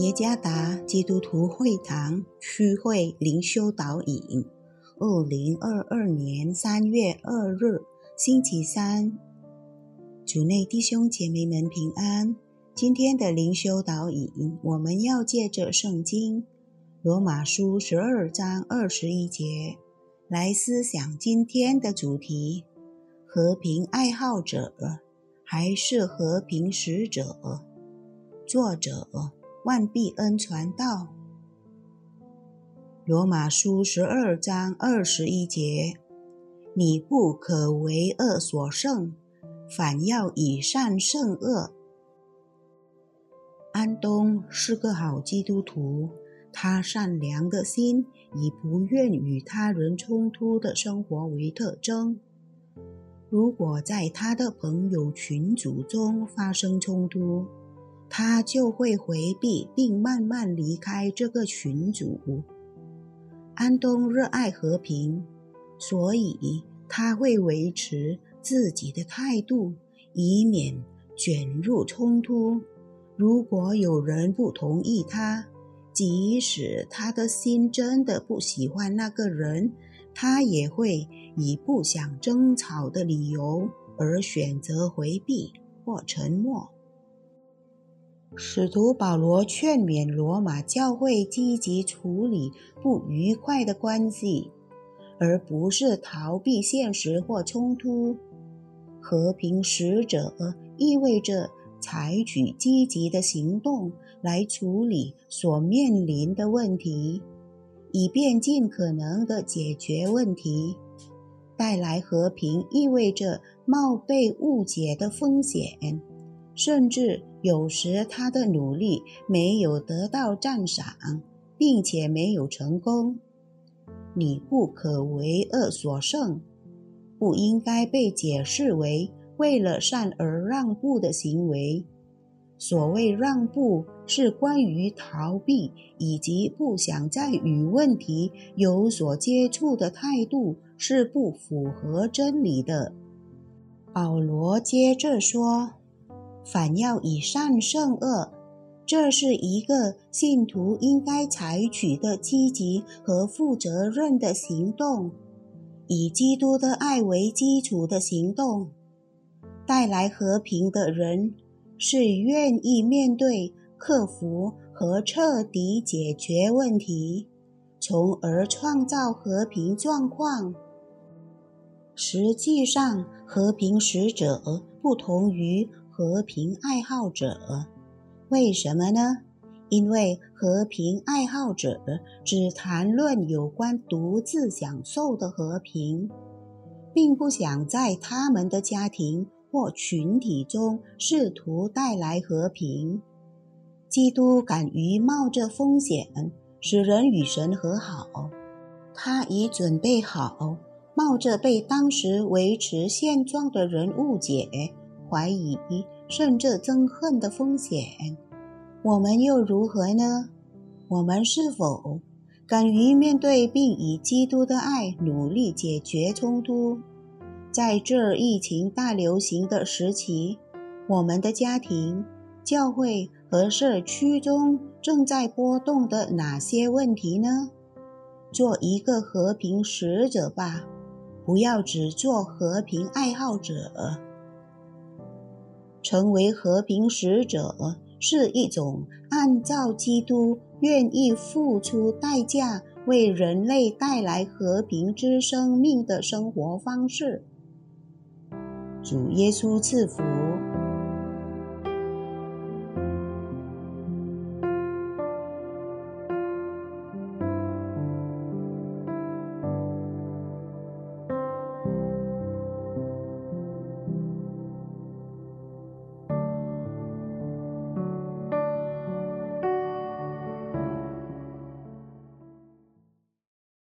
耶加达基督徒会堂区会灵修导引，二零二二年三月二日，星期三，主内弟兄姐妹们平安。今天的灵修导引，我们要借着圣经罗马书十二章二十一节来思想今天的主题：和平爱好者还是和平使者？作者。万必恩传道，罗马书十二章二十一节：你不可为恶所胜，反要以善胜恶。安东是个好基督徒，他善良的心以不愿与他人冲突的生活为特征。如果在他的朋友群组中发生冲突，他就会回避并慢慢离开这个群组。安东热爱和平，所以他会维持自己的态度，以免卷入冲突。如果有人不同意他，即使他的心真的不喜欢那个人，他也会以不想争吵的理由而选择回避或沉默。使徒保罗劝勉罗马教会积极处理不愉快的关系，而不是逃避现实或冲突。和平使者意味着采取积极的行动来处理所面临的问题，以便尽可能的解决问题。带来和平意味着冒被误解的风险。甚至有时他的努力没有得到赞赏，并且没有成功。你不可为恶所胜，不应该被解释为为了善而让步的行为。所谓让步，是关于逃避以及不想再与问题有所接触的态度，是不符合真理的。保罗接着说。反要以善胜恶，这是一个信徒应该采取的积极和负责任的行动，以基督的爱为基础的行动。带来和平的人是愿意面对、克服和彻底解决问题，从而创造和平状况。实际上，和平使者不同于。和平爱好者，为什么呢？因为和平爱好者只谈论有关独自享受的和平，并不想在他们的家庭或群体中试图带来和平。基督敢于冒着风险使人与神和好，他已准备好冒着被当时维持现状的人误解。怀疑甚至憎恨的风险，我们又如何呢？我们是否敢于面对并以基督的爱努力解决冲突？在这疫情大流行的时期，我们的家庭、教会和社区中正在波动的哪些问题呢？做一个和平使者吧，不要只做和平爱好者。成为和平使者是一种按照基督愿意付出代价为人类带来和平之生命的生活方式。主耶稣赐福。